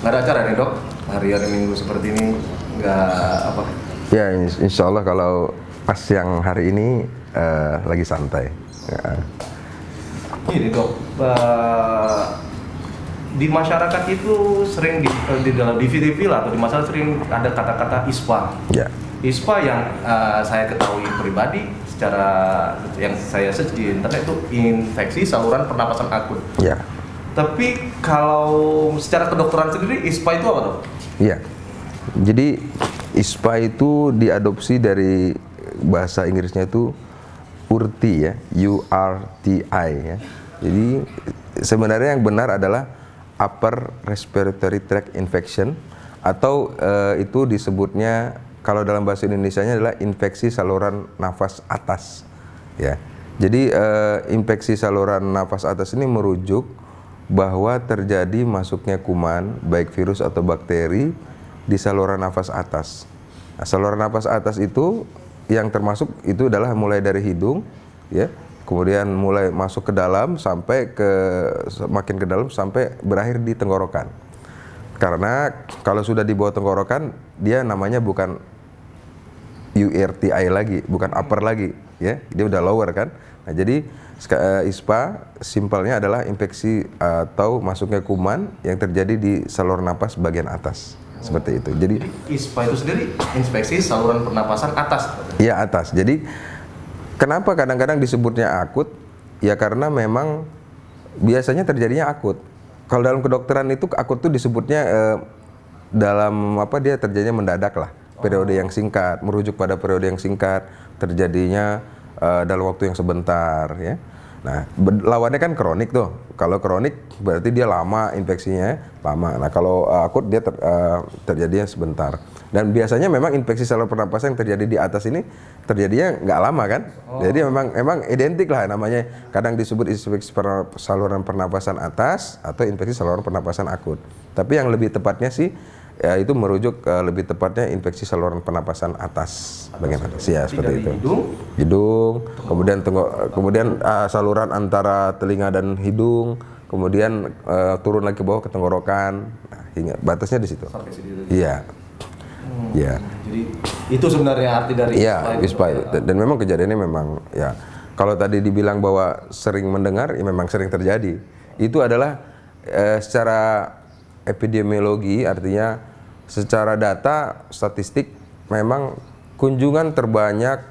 nggak ada acara nih dok hari-hari minggu seperti ini nggak apa Ya, ins- insya Allah kalau pas yang hari ini eh, lagi santai. Ya. Gini dok, eh, di masyarakat itu sering di, eh, di dalam di TV lah atau di masyarakat sering ada kata-kata ISPA. ya. ISPA yang eh, saya ketahui pribadi secara yang saya search di internet itu infeksi saluran pernapasan akut. Ya. Tapi kalau secara kedokteran sendiri ISPA itu apa dok? Iya. Jadi ISPA itu diadopsi dari bahasa Inggrisnya itu URTI ya, U R T I ya. Jadi sebenarnya yang benar adalah upper respiratory tract infection atau eh, itu disebutnya kalau dalam bahasa Indonesianya adalah infeksi saluran nafas atas ya. Jadi eh, infeksi saluran nafas atas ini merujuk bahwa terjadi masuknya kuman baik virus atau bakteri di saluran nafas atas. Nah, saluran nafas atas itu yang termasuk itu adalah mulai dari hidung ya, kemudian mulai masuk ke dalam sampai ke makin ke dalam sampai berakhir di tenggorokan. Karena kalau sudah di bawah tenggorokan dia namanya bukan URTI lagi, bukan upper lagi, ya. Dia udah lower kan. Nah, jadi ISPA simpelnya adalah infeksi atau masuknya kuman yang terjadi di saluran napas bagian atas. Seperti itu. Jadi ISPA itu sendiri infeksi saluran pernapasan atas. ya atas. Jadi kenapa kadang-kadang disebutnya akut? Ya karena memang biasanya terjadinya akut. Kalau dalam kedokteran itu akut itu disebutnya eh, dalam apa dia terjadinya mendadak lah. Periode yang singkat, merujuk pada periode yang singkat, terjadinya eh, dalam waktu yang sebentar ya. Nah, lawannya kan kronik tuh. Kalau kronik berarti dia lama infeksinya, lama. Nah, kalau eh, akut dia ter- eh, terjadinya sebentar. Dan biasanya memang infeksi saluran pernapasan yang terjadi di atas ini terjadinya nggak lama kan? Jadi memang memang identik lah namanya. Kadang disebut infeksi per- saluran pernapasan atas atau infeksi saluran pernapasan akut. Tapi yang lebih tepatnya sih ya itu merujuk eh, lebih tepatnya infeksi saluran pernapasan atas. Bagian atas ya seperti itu. hidung. Hidung, kemudian tenggo- kemudian uh, saluran antara telinga dan hidung, kemudian uh, turun lagi ke bawah ke tenggorokan, nah, hingga batasnya di situ. Iya, iya, Jadi itu sebenarnya arti dari iya, ISPA itu. Dan, dan memang kejadiannya memang ya. Kalau tadi dibilang bahwa sering mendengar, ya memang sering terjadi. Itu adalah eh, secara epidemiologi, artinya secara data statistik memang kunjungan terbanyak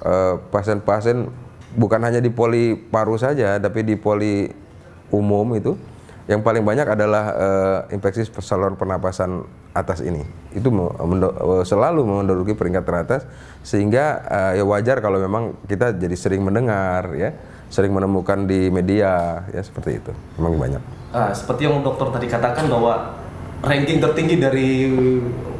eh, pasien-pasien bukan hanya di poli paru saja, tapi di poli umum itu yang paling banyak adalah eh, infeksi saluran pernapasan atas ini. Itu eh, selalu menduduki peringkat teratas sehingga eh, ya wajar kalau memang kita jadi sering mendengar ya, sering menemukan di media ya seperti itu. Memang banyak. Ah, seperti yang dokter tadi katakan bahwa ranking tertinggi dari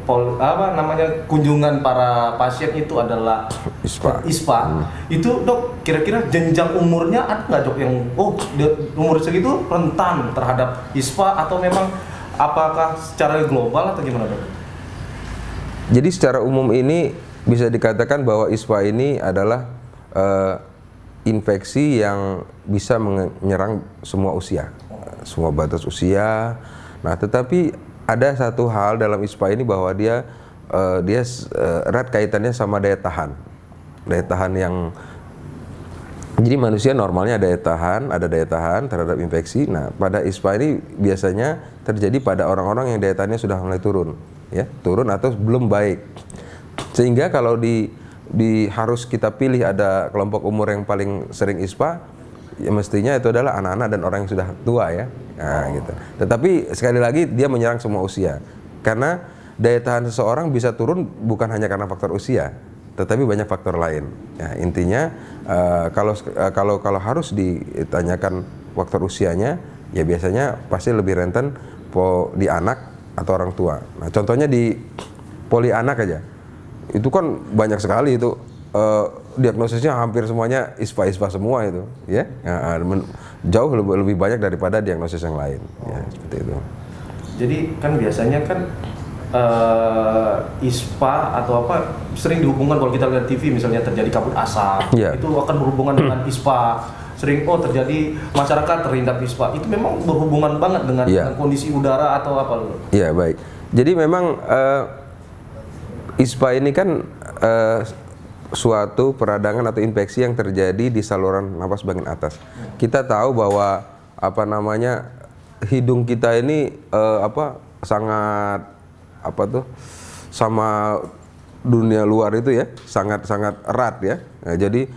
pol, apa namanya kunjungan para pasien itu adalah ISPA. ISPA. Itu dok kira-kira jenjang umurnya ada nggak dok yang oh umur segitu rentan terhadap ISPA atau memang apakah secara global atau gimana dok? Jadi secara umum ini bisa dikatakan bahwa ISPA ini adalah eh, infeksi yang bisa menyerang semua usia, semua batas usia. Nah, tetapi ada satu hal dalam ISPA ini bahwa dia eh, dia eh, erat kaitannya sama daya tahan, daya tahan yang jadi manusia normalnya ada daya tahan, ada daya tahan terhadap infeksi. Nah, pada ISPA ini biasanya terjadi pada orang-orang yang daya tahannya sudah mulai turun, ya, turun atau belum baik. Sehingga kalau di, di harus kita pilih ada kelompok umur yang paling sering ISPA, ya mestinya itu adalah anak-anak dan orang yang sudah tua ya, nah, gitu. Tetapi sekali lagi dia menyerang semua usia, karena daya tahan seseorang bisa turun bukan hanya karena faktor usia, tetapi banyak faktor lain. Ya, intinya eh, kalau eh, kalau kalau harus ditanyakan faktor usianya, ya biasanya pasti lebih rentan po di anak atau orang tua. Nah, contohnya di poli anak aja, itu kan banyak sekali itu eh, diagnosisnya hampir semuanya ispa-ispa semua itu, ya, Ya, men- jauh lebih, lebih banyak daripada diagnosis yang lain, ya seperti itu. Jadi kan biasanya kan eh, ISPA atau apa sering dihubungkan kalau kita lihat TV misalnya terjadi kabut asap Iya. itu akan berhubungan dengan ISPA sering oh terjadi masyarakat terhindap ispa itu memang berhubungan banget dengan, Iya. dengan kondisi udara atau apa? Iya baik. Jadi memang eh, ISPA ini kan eh, suatu peradangan atau infeksi yang terjadi di saluran napas bagian atas. Kita tahu bahwa apa namanya hidung kita ini eh, apa sangat apa tuh sama dunia luar itu ya sangat sangat erat ya. Nah, jadi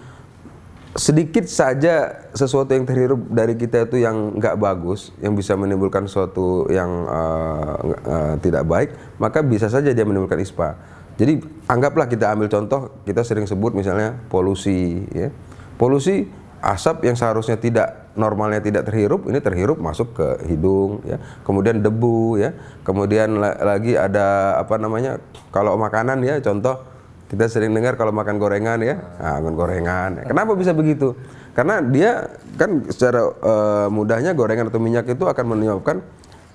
sedikit saja sesuatu yang terhirup dari kita itu yang nggak bagus, yang bisa menimbulkan sesuatu yang nggak- eh, tidak baik, maka bisa saja dia menimbulkan ispa. Jadi anggaplah kita ambil contoh, kita sering sebut misalnya polusi, ya. Polusi asap yang seharusnya tidak normalnya tidak terhirup, ini terhirup masuk ke hidung, ya. Kemudian debu, ya. Kemudian la- lagi ada apa namanya? Kalau makanan ya, contoh kita sering dengar kalau makan gorengan ya, nah, makan gorengan. Kenapa bisa begitu? Karena dia kan secara eh, mudahnya gorengan atau minyak itu akan menyebabkan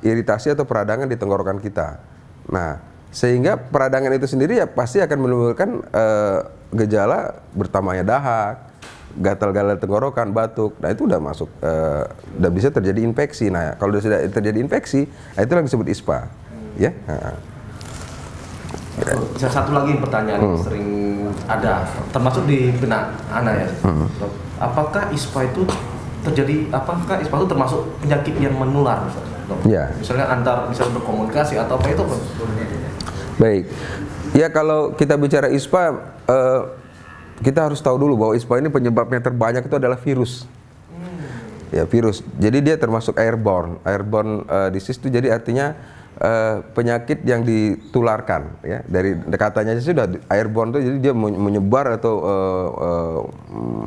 iritasi atau peradangan di tenggorokan kita. Nah, sehingga peradangan itu sendiri ya pasti akan menimbulkan eh, gejala bertambahnya dahak, gatal-gatal tenggorokan, batuk. Nah, itu udah masuk eh, udah bisa terjadi infeksi. Nah, kalau sudah terjadi infeksi, nah, itu yang disebut ISPA. Ya. Nah. Bisa satu lagi pertanyaan Hmm. yang sering ada, termasuk di benak anak ya. Hmm. Apakah ispa itu terjadi? Apakah ispa itu termasuk penyakit yang menular? Dok? Ya. Misalnya antar bisa berkomunikasi atau apa itu? Baik. Ya kalau kita bicara ISPA, eh, kita harus tahu dulu bahwa ISPA ini penyebabnya terbanyak itu adalah virus. Ya virus. Jadi dia termasuk airborne. Airborne eh, disease itu jadi artinya eh, penyakit yang ditularkan. Ya dari katanya sudah airborne itu jadi dia men- menyebar atau eh, eh,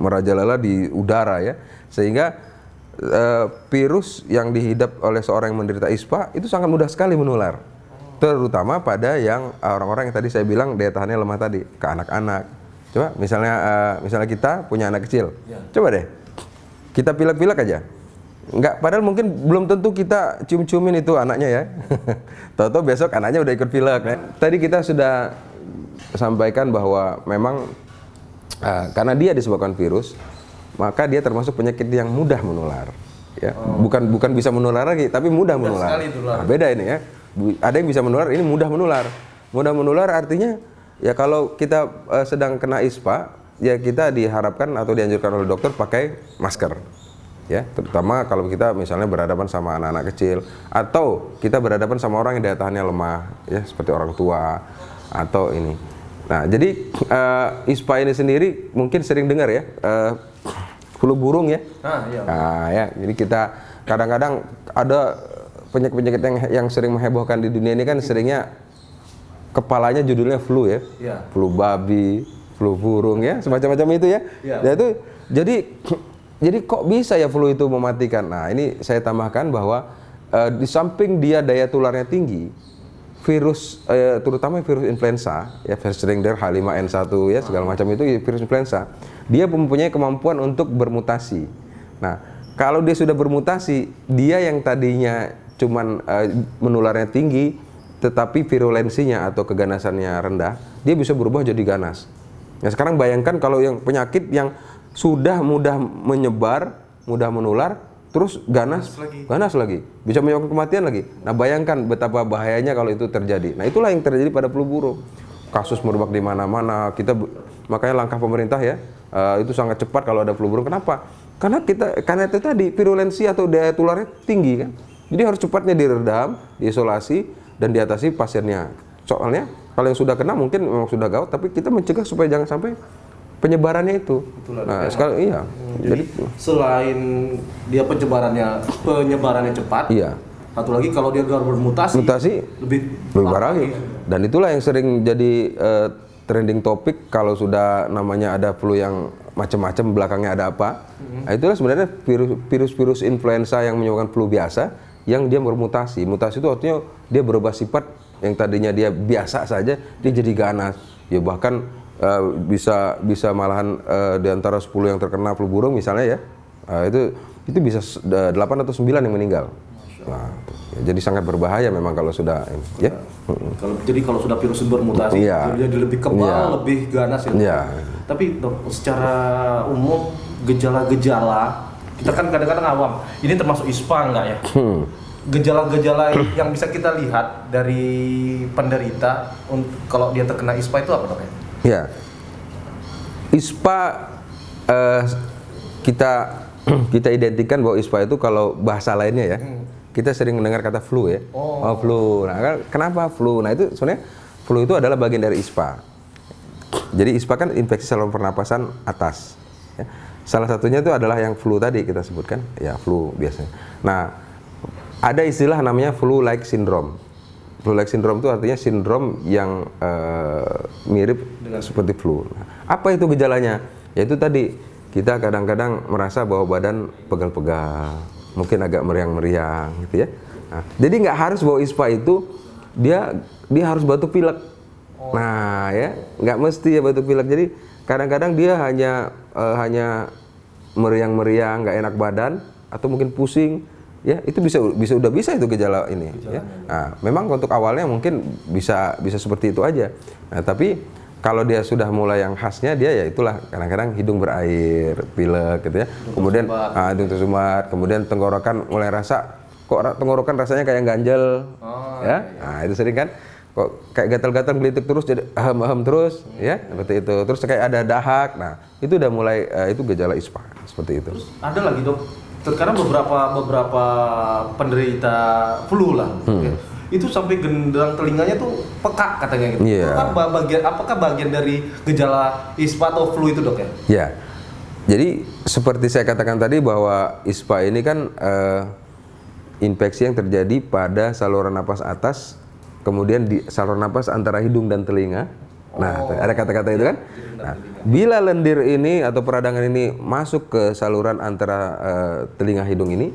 merajalela di udara ya. Sehingga eh, virus yang dihidap oleh seorang yang menderita ISPA itu sangat mudah sekali menular terutama pada yang uh, orang-orang yang tadi saya bilang daya tahannya lemah tadi ke anak-anak. Coba misalnya uh, misalnya kita punya anak kecil, coba deh kita pilek-pilek aja. Enggak, padahal mungkin belum tentu kita cium-ciumin itu anaknya ya. Tahu-tahu besok anaknya udah ikut pilek. ya. Tadi kita sudah sampaikan bahwa memang uh, karena dia disebabkan virus, maka dia termasuk penyakit yang mudah menular. Ya, bukan bukan bisa menular lagi, tapi mudah menular. sekali tular. Nah, beda ini ya. Ada yang bisa menular, ini mudah menular. Mudah menular artinya ya kalau kita eh, sedang kena ISPA, ya kita diharapkan atau dianjurkan oleh dokter pakai masker. Ya, terutama kalau kita misalnya berhadapan sama anak-anak kecil atau kita berhadapan sama orang yang daya tahannya lemah, ya seperti orang tua atau ini. Nah, jadi eh, ISPA ini sendiri mungkin sering dengar ya, eh, flu burung ya. Ah, iya. Nah, ya, jadi kita kadang-kadang ada penyakit-penyakit yang yang sering menghebohkan di dunia ini kan seringnya kepalanya judulnya flu ya. Iya. Flu babi, flu burung ya, semacam-macam itu ya. Ya itu jadi jadi kok bisa ya flu itu mematikan? Nah, ini saya tambahkan bahwa eh, di samping dia daya tularnya tinggi, virus eh, terutama virus influenza ya sering dengar H5N1 ya segala macam itu virus influenza dia mempunyai kemampuan untuk bermutasi nah kalau dia sudah bermutasi dia yang tadinya cuman eh, menularnya tinggi tetapi virulensinya atau keganasannya rendah dia bisa berubah jadi ganas. Nah sekarang bayangkan kalau yang penyakit yang sudah mudah menyebar mudah menular terus ganas ganas lagi. bisa menyebabkan kematian lagi. Nah bayangkan betapa bahayanya kalau itu terjadi. Nah itulah yang terjadi pada flu burung. Kasus merebak di mana-mana kita makanya langkah pemerintah ya eh, itu sangat cepat kalau ada flu burung. Kenapa? Karena kita karena itu tadi virulensi atau daya tularnya tinggi kan jadi harus cepatnya diredam diisolasi dan diatasi pasiennya. Soalnya kalau yang sudah kena mungkin memang sudah gawat tapi kita mencegah supaya jangan sampai penyebarannya itu. Nah sekarang iya. Jadi Selain dia penyebarannya penyebarannya cepat, iya. satu lagi kalau dia bermutasi, mutasi lebih lebih parah lagi. Dan itulah yang sering jadi eh, trending topik kalau sudah namanya ada flu yang macam-macam belakangnya ada apa. Nah, itulah sebenarnya virus virus-virus influenza yang menyebabkan flu biasa yang dia bermutasi. Mutasi itu artinya dia berubah sifat yang tadinya dia biasa saja dia jadi ganas. Ya bahkan eh, bisa bisa malahan eh, di antara 10 yang terkena flu burung misalnya ya. eh, itu itu bisa s- da- 8 atau 9 yang meninggal. Nah, ya, jadi sangat berbahaya memang kalau sudah ya. Kalau jadi kalau sudah virus bermutasi, Iya. jadi lebih kebal, Iya. lebih ganas ya. Iya. Tapi dok, secara umum gejala-gejala kita kan kadang-kadang awam. Ini termasuk ISPA enggak ya? Hmm. Gejala-gejala yang bisa kita lihat dari penderita kalau dia terkena ISPA itu apa dok ya? Ya. ISPA eh, kita kita identikan bahwa ISPA itu kalau bahasa lainnya ya. Kita sering mendengar kata flu ya. Oh. flu. Nah, kan kenapa flu? Nah, itu sebenarnya flu itu adalah bagian dari ISPA. Jadi ISPA kan infeksi saluran pernapasan atas. ya. Salah satunya itu adalah yang flu tadi kita sebutkan, ya flu biasanya. Nah, ada istilah namanya flu-like syndrome. Flu-like syndrome itu artinya sindrom yang eh, mirip seperti flu. Nah, apa itu gejalanya? Yaitu tadi kita kadang-kadang merasa bahwa badan pegal-pegal, mungkin agak meriang-meriang, gitu ya. Nah, jadi nggak harus bahwa ISPA itu dia dia harus batuk pilek. Nah, ya nggak mesti ya batuk pilek. Jadi kadang-kadang dia hanya eh, hanya meriang-meriang, nggak enak badan, atau mungkin pusing, ya itu bisa bisa udah bisa itu gejala ini. Ya. Nah, memang untuk awalnya mungkin bisa bisa seperti itu aja. Nah, tapi kalau dia sudah mulai yang khasnya dia ya itulah kadang-kadang hidung berair, pilek gitu ya. kemudian ah, hidung tersumbat, kemudian tenggorokan mulai rasa kok tenggorokan rasanya kayak ganjel. ya. Nah, itu sering kan kok kayak gatal-gatal gelitik terus jadi ahem-ahem terus ya seperti itu terus kayak ada dahak nah itu udah mulai eh, itu gejala ispa seperti itu Ada lagi dok. Terkadang beberapa beberapa penderita flu lah, Hmm. ya, itu sampai gendang telinganya tuh pekak katanya gitu. Itu kan ba- bagian apakah bagian dari gejala ISPA atau flu itu dok ya? Ya, jadi seperti saya katakan tadi bahwa ISPA ini kan eh, infeksi yang terjadi pada saluran napas atas, kemudian di saluran napas antara hidung dan telinga. Nah, ada kata-kata itu kan? Nah, bila lendir ini atau peradangan ini masuk ke saluran antara eh, telinga hidung ini,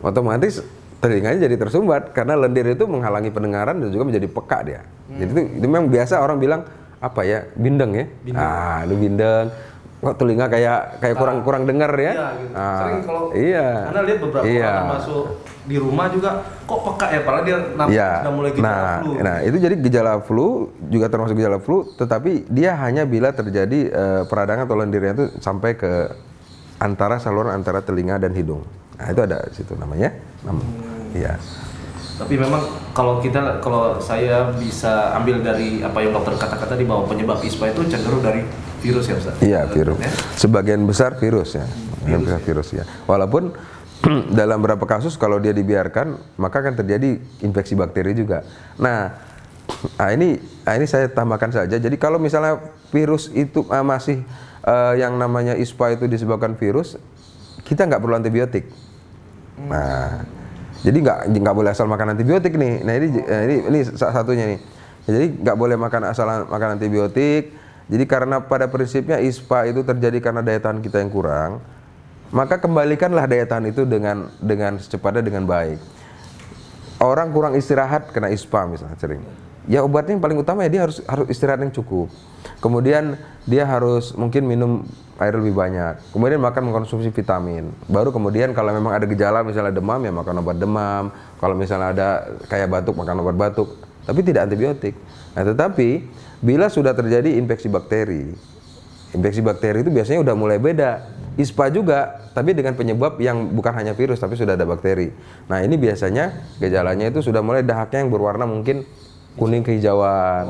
otomatis telinganya jadi tersumbat karena lendir itu menghalangi pendengaran dan juga menjadi peka dia. Jadi itu, itu memang biasa orang bilang apa ya bindeng ya, ah lu bindeng, kok telinga kayak kayak kurang kurang dengar ya. Iya gitu. Ah, Sering kalau iya. karena lihat beberapa Iya. orang masuk di rumah juga kok peka ya padahal dia Iya. sudah mulai gejala Nah, flu. nah itu jadi gejala flu juga termasuk gejala flu, tetapi dia hanya bila terjadi eh, peradangan atau lendirnya itu sampai ke antara saluran antara telinga dan hidung. Nah itu ada situ namanya. Nam- Hmm. Iya. Tapi memang kalau kita kalau saya bisa ambil dari apa yang dokter kata-kata di bahwa penyebab ISPA itu cenderung dari virus ya Ustaz. Iya virus. Ya? Sebagian besar virus ya. Sebagian besar virus ya. Walaupun dalam beberapa kasus kalau dia dibiarkan maka akan terjadi infeksi bakteri juga. Nah, ah ini ah ini saya tambahkan saja. Jadi kalau misalnya virus itu ah, masih eh, yang namanya ISPA itu disebabkan virus, kita nggak perlu antibiotik. Nah, jadi nggak nggak boleh asal makan antibiotik nih. Nah ini eh, ini ini satunya nih. Jadi nggak boleh makan asal makan antibiotik. Jadi karena pada prinsipnya ISPA itu terjadi karena daya tahan kita yang kurang, maka kembalikanlah daya tahan itu dengan dengan secepatnya dengan baik. Orang kurang istirahat kena ISPA misalnya sering. Ya obatnya yang paling utama ya dia harus harus istirahat yang cukup. Kemudian dia harus mungkin minum air lebih banyak. Kemudian makan mengkonsumsi vitamin. Baru kemudian kalau memang ada gejala misalnya demam ya makan obat demam. Kalau misalnya ada kayak batuk makan obat batuk. Tapi tidak antibiotik. Nah tetapi bila sudah terjadi infeksi bakteri, Infeksi bakteri itu biasanya udah mulai beda. ISPA juga, tapi dengan penyebab yang bukan hanya virus, tapi sudah ada bakteri. Nah ini biasanya gejalanya itu sudah mulai dahaknya yang berwarna mungkin kuning kehijauan,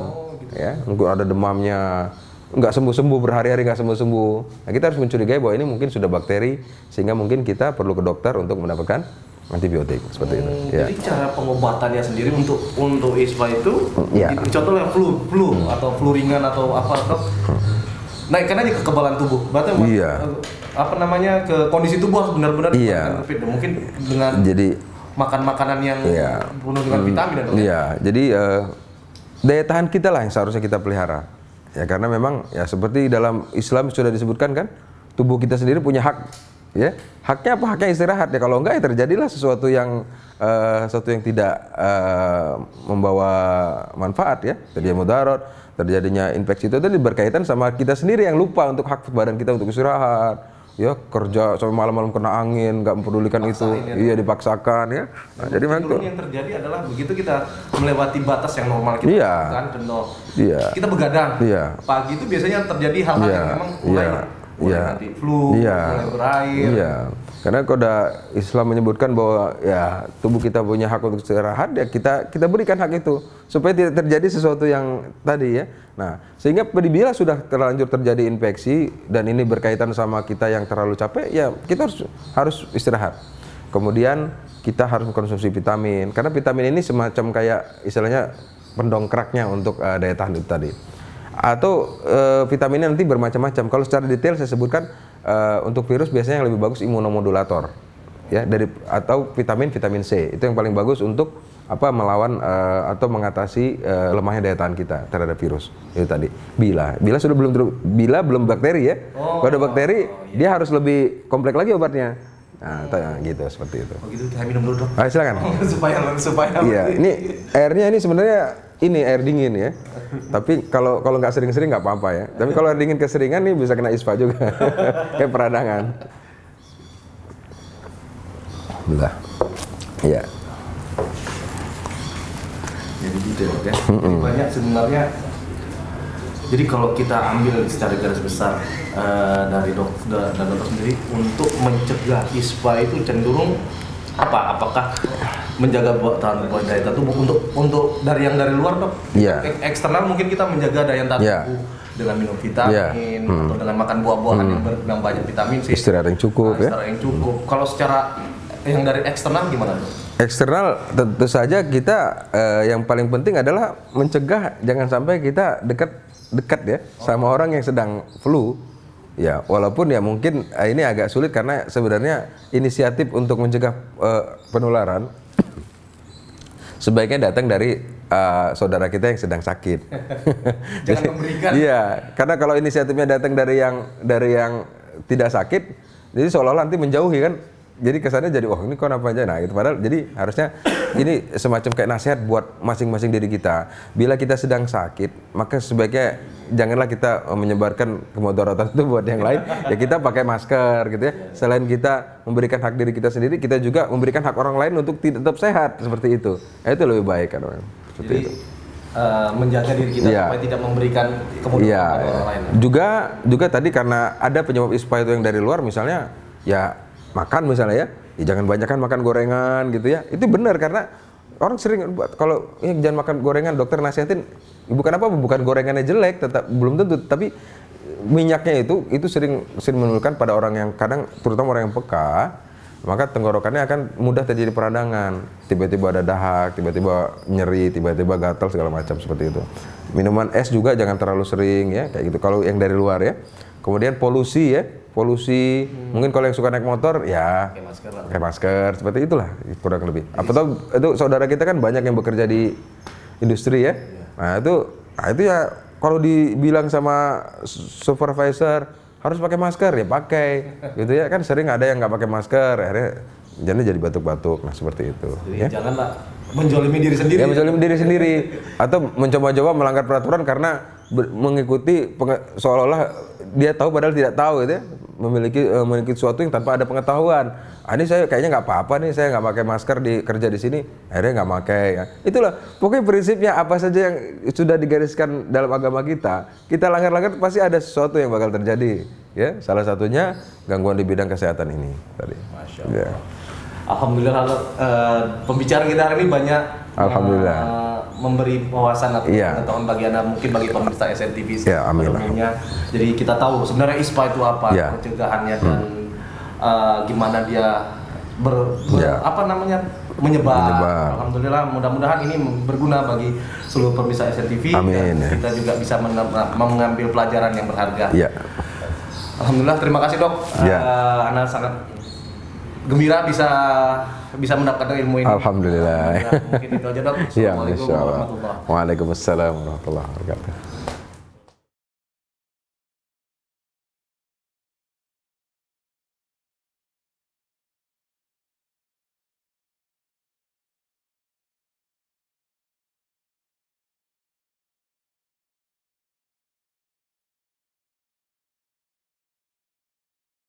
ya, mungkin ada demamnya, nggak sembuh-sembuh berhari-hari nggak sembuh-sembuh. Nah kita harus mencurigai bahwa ini mungkin sudah bakteri, sehingga mungkin kita perlu ke dokter untuk mendapatkan antibiotik seperti itu. Hmm, Ya. Jadi cara pengobatannya sendiri untuk untuk ISPA itu, Ya. contohnya flu, flu atau flu ringan atau apa dok, naikkan aja kekebalan tubuh. Berarti Hmm. Iya. eh, apa namanya ke kondisi tubuh harus benar-benar Iya. Mungkin dengan Jadi makan makanan yang Iya. penuh dengan vitamin ya, dok. ya? Iya, jadi eh, daya tahan kita lah yang seharusnya kita pelihara. Ya karena memang ya seperti dalam Islam sudah disebutkan kan, tubuh kita sendiri punya hak. Ya, haknya apa? Haknya istirahat. Ya kalau enggak ya terjadilah sesuatu yang eh, sesuatu yang tidak eh, membawa manfaat ya, terjadi mudarat, terjadinya infeksi itu tadi berkaitan sama kita sendiri yang lupa untuk hak badan kita untuk istirahat. Ya kerja sampai malam-malam kena angin, nggak mempedulikan itu, iya dipaksakan ya. Nah, jadi memang yang terjadi adalah begitu kita melewati batas yang normal kita Iya. kan. Iya. Kita begadang. Iya. Pagi itu biasanya terjadi hal-hal Iya, yang memang mulai iya, mulai iya, nanti flu, iya, mulai berair. Iya. Karena kalau Islam menyebutkan bahwa ya tubuh kita punya hak untuk istirahat, ya kita kita berikan hak itu supaya tidak terjadi sesuatu yang tadi ya. Nah, sehingga bila sudah terlanjur terjadi infeksi dan ini berkaitan sama kita yang terlalu capek, ya kita harus harus istirahat. Kemudian kita harus mengkonsumsi vitamin karena vitamin ini semacam kayak istilahnya pendongkraknya untuk uh, daya tahan itu tadi. Atau uh, vitaminnya nanti bermacam-macam. Kalau secara detail saya sebutkan uh, untuk virus biasanya yang lebih bagus imunomodulator ya dari atau vitamin vitamin C itu yang paling bagus untuk apa melawan uh, atau mengatasi uh, lemahnya daya tahan kita terhadap virus itu tadi bila bila sudah belum bila belum bakteri ya oh, kalau ada bakteri oh, iya. dia harus lebih kompleks lagi obatnya Nah, oh. gitu seperti itu. Oh gitu, kita minum dulu dong. Ah, silakan. supaya supaya. Iya, ini airnya ini sebenarnya ini air dingin ya. Tapi kalau kalau nggak sering-sering nggak apa-apa ya. Tapi kalau air dingin keseringan nih bisa kena ispa juga. Kayak peradangan. Belah. Iya. Jadi gitu ya. Jadi banyak sebenarnya jadi kalau kita ambil secara garis besar uh, dari dokter dan dokter sendiri untuk mencegah ISPA itu cenderung apa? Apakah menjaga tahan daya tahan tubuh untuk untuk dari yang dari luar dok. Yeah. Eksternal mungkin kita menjaga daya tahan yeah. tubuh dengan minum vitamin yeah. hmm. atau dengan makan buah-buahan hmm. yang, yang banyak vitamin sih. Istirahat yang cukup nah, ya. Istirahat yang cukup. Hmm. Kalau secara yang dari eksternal gimana dok? Eksternal tentu saja kita eh, yang paling penting adalah mencegah jangan sampai kita dekat dekat ya oh. sama orang yang sedang flu Ya, walaupun ya mungkin eh, ini agak sulit karena sebenarnya inisiatif untuk mencegah uh, penularan sebaiknya datang dari uh, saudara kita yang sedang sakit. Jangan memberikan. Iya, karena kalau inisiatifnya datang dari yang dari yang tidak sakit, jadi seolah-olah nanti menjauhi kan jadi kesannya jadi wah oh, ini kok apa aja? Nah itu padahal jadi harusnya ini semacam kayak nasihat buat masing-masing diri kita. Bila kita sedang sakit maka sebaiknya janganlah kita menyebarkan kemudaratan itu buat yang lain. Ya kita pakai masker gitu ya. Selain kita memberikan hak diri kita sendiri kita juga memberikan hak orang lain untuk tetap sehat seperti itu. Nah, itu lebih baik kan seperti jadi, itu. Uh, menjaga diri kita ya. supaya tidak memberikan kemudaratan ya, orang lain. Juga juga tadi karena ada penyebab ispa itu yang dari luar misalnya ya makan misalnya ya, ya jangan banyak kan makan gorengan gitu ya. Itu benar karena orang sering kalau ya, jangan makan gorengan dokter nasihatin. Bukan apa bukan gorengannya jelek tetap belum tentu. Tapi minyaknya itu itu sering sering menurunkan pada orang yang kadang terutama orang yang peka maka tenggorokannya akan mudah terjadi peradangan. Tiba-tiba ada dahak tiba-tiba nyeri tiba-tiba gatal segala macam seperti itu. Minuman es juga jangan terlalu sering ya kayak gitu. Kalau yang dari luar ya. Kemudian polusi ya polusi. Hmm. Mungkin kalau yang suka naik motor ya pakai masker, pakai masker seperti itulah kurang lebih. Apa tahu itu saudara kita kan banyak yang bekerja di industri ya. Iya. Nah itu, nah itu ya kalau dibilang sama supervisor harus pakai masker ya pakai, gitu ya kan sering ada yang nggak pakai masker, akhirnya jadi jadi batuk-batuk, nah seperti itu. Jadi ya. janganlah menjolimi diri sendiri. Ya menjolimi diri sendiri atau mencoba-coba melanggar peraturan karena mengikuti seolah-olah dia tahu padahal tidak tahu gitu ya memiliki uh, memiliki sesuatu yang tanpa ada pengetahuan. Ah, ini saya kayaknya nggak apa-apa nih, saya nggak pakai masker di kerja di sini, akhirnya nggak pakai. Ya. Itulah pokoknya prinsipnya apa saja yang sudah digariskan dalam agama kita, kita langgar-langgar pasti ada sesuatu yang bakal terjadi. Ya, salah satunya gangguan di bidang kesehatan ini tadi. Masya Allah. Ya. Alhamdulillah uh, pembicaraan kita hari ini banyak Alhamdulillah. Uh, memberi wawasan atau yeah. pengetahuan bagi anda mungkin bagi pemirsa SNTV yeah, umumnya. Jadi kita tahu sebenarnya ISPA itu apa, yeah. pencegahannya hmm. dan uh, gimana dia ber, ber yeah. apa namanya menyebar. menyebar. Alhamdulillah mudah-mudahan ini berguna bagi seluruh pemirsa SNTV Amin. dan kita juga bisa mengambil pelajaran yang berharga. Yeah. Alhamdulillah terima kasih dok. Yeah. Uh, Anda sangat gembira bisa bisa mendapatkan ilmu ini. Alhamdulillah. mungkin itu aja dok. Assalamualaikum ya, warahmatullahi wabarakatuh. Waalaikumsalam warahmatullahi wabarakatuh.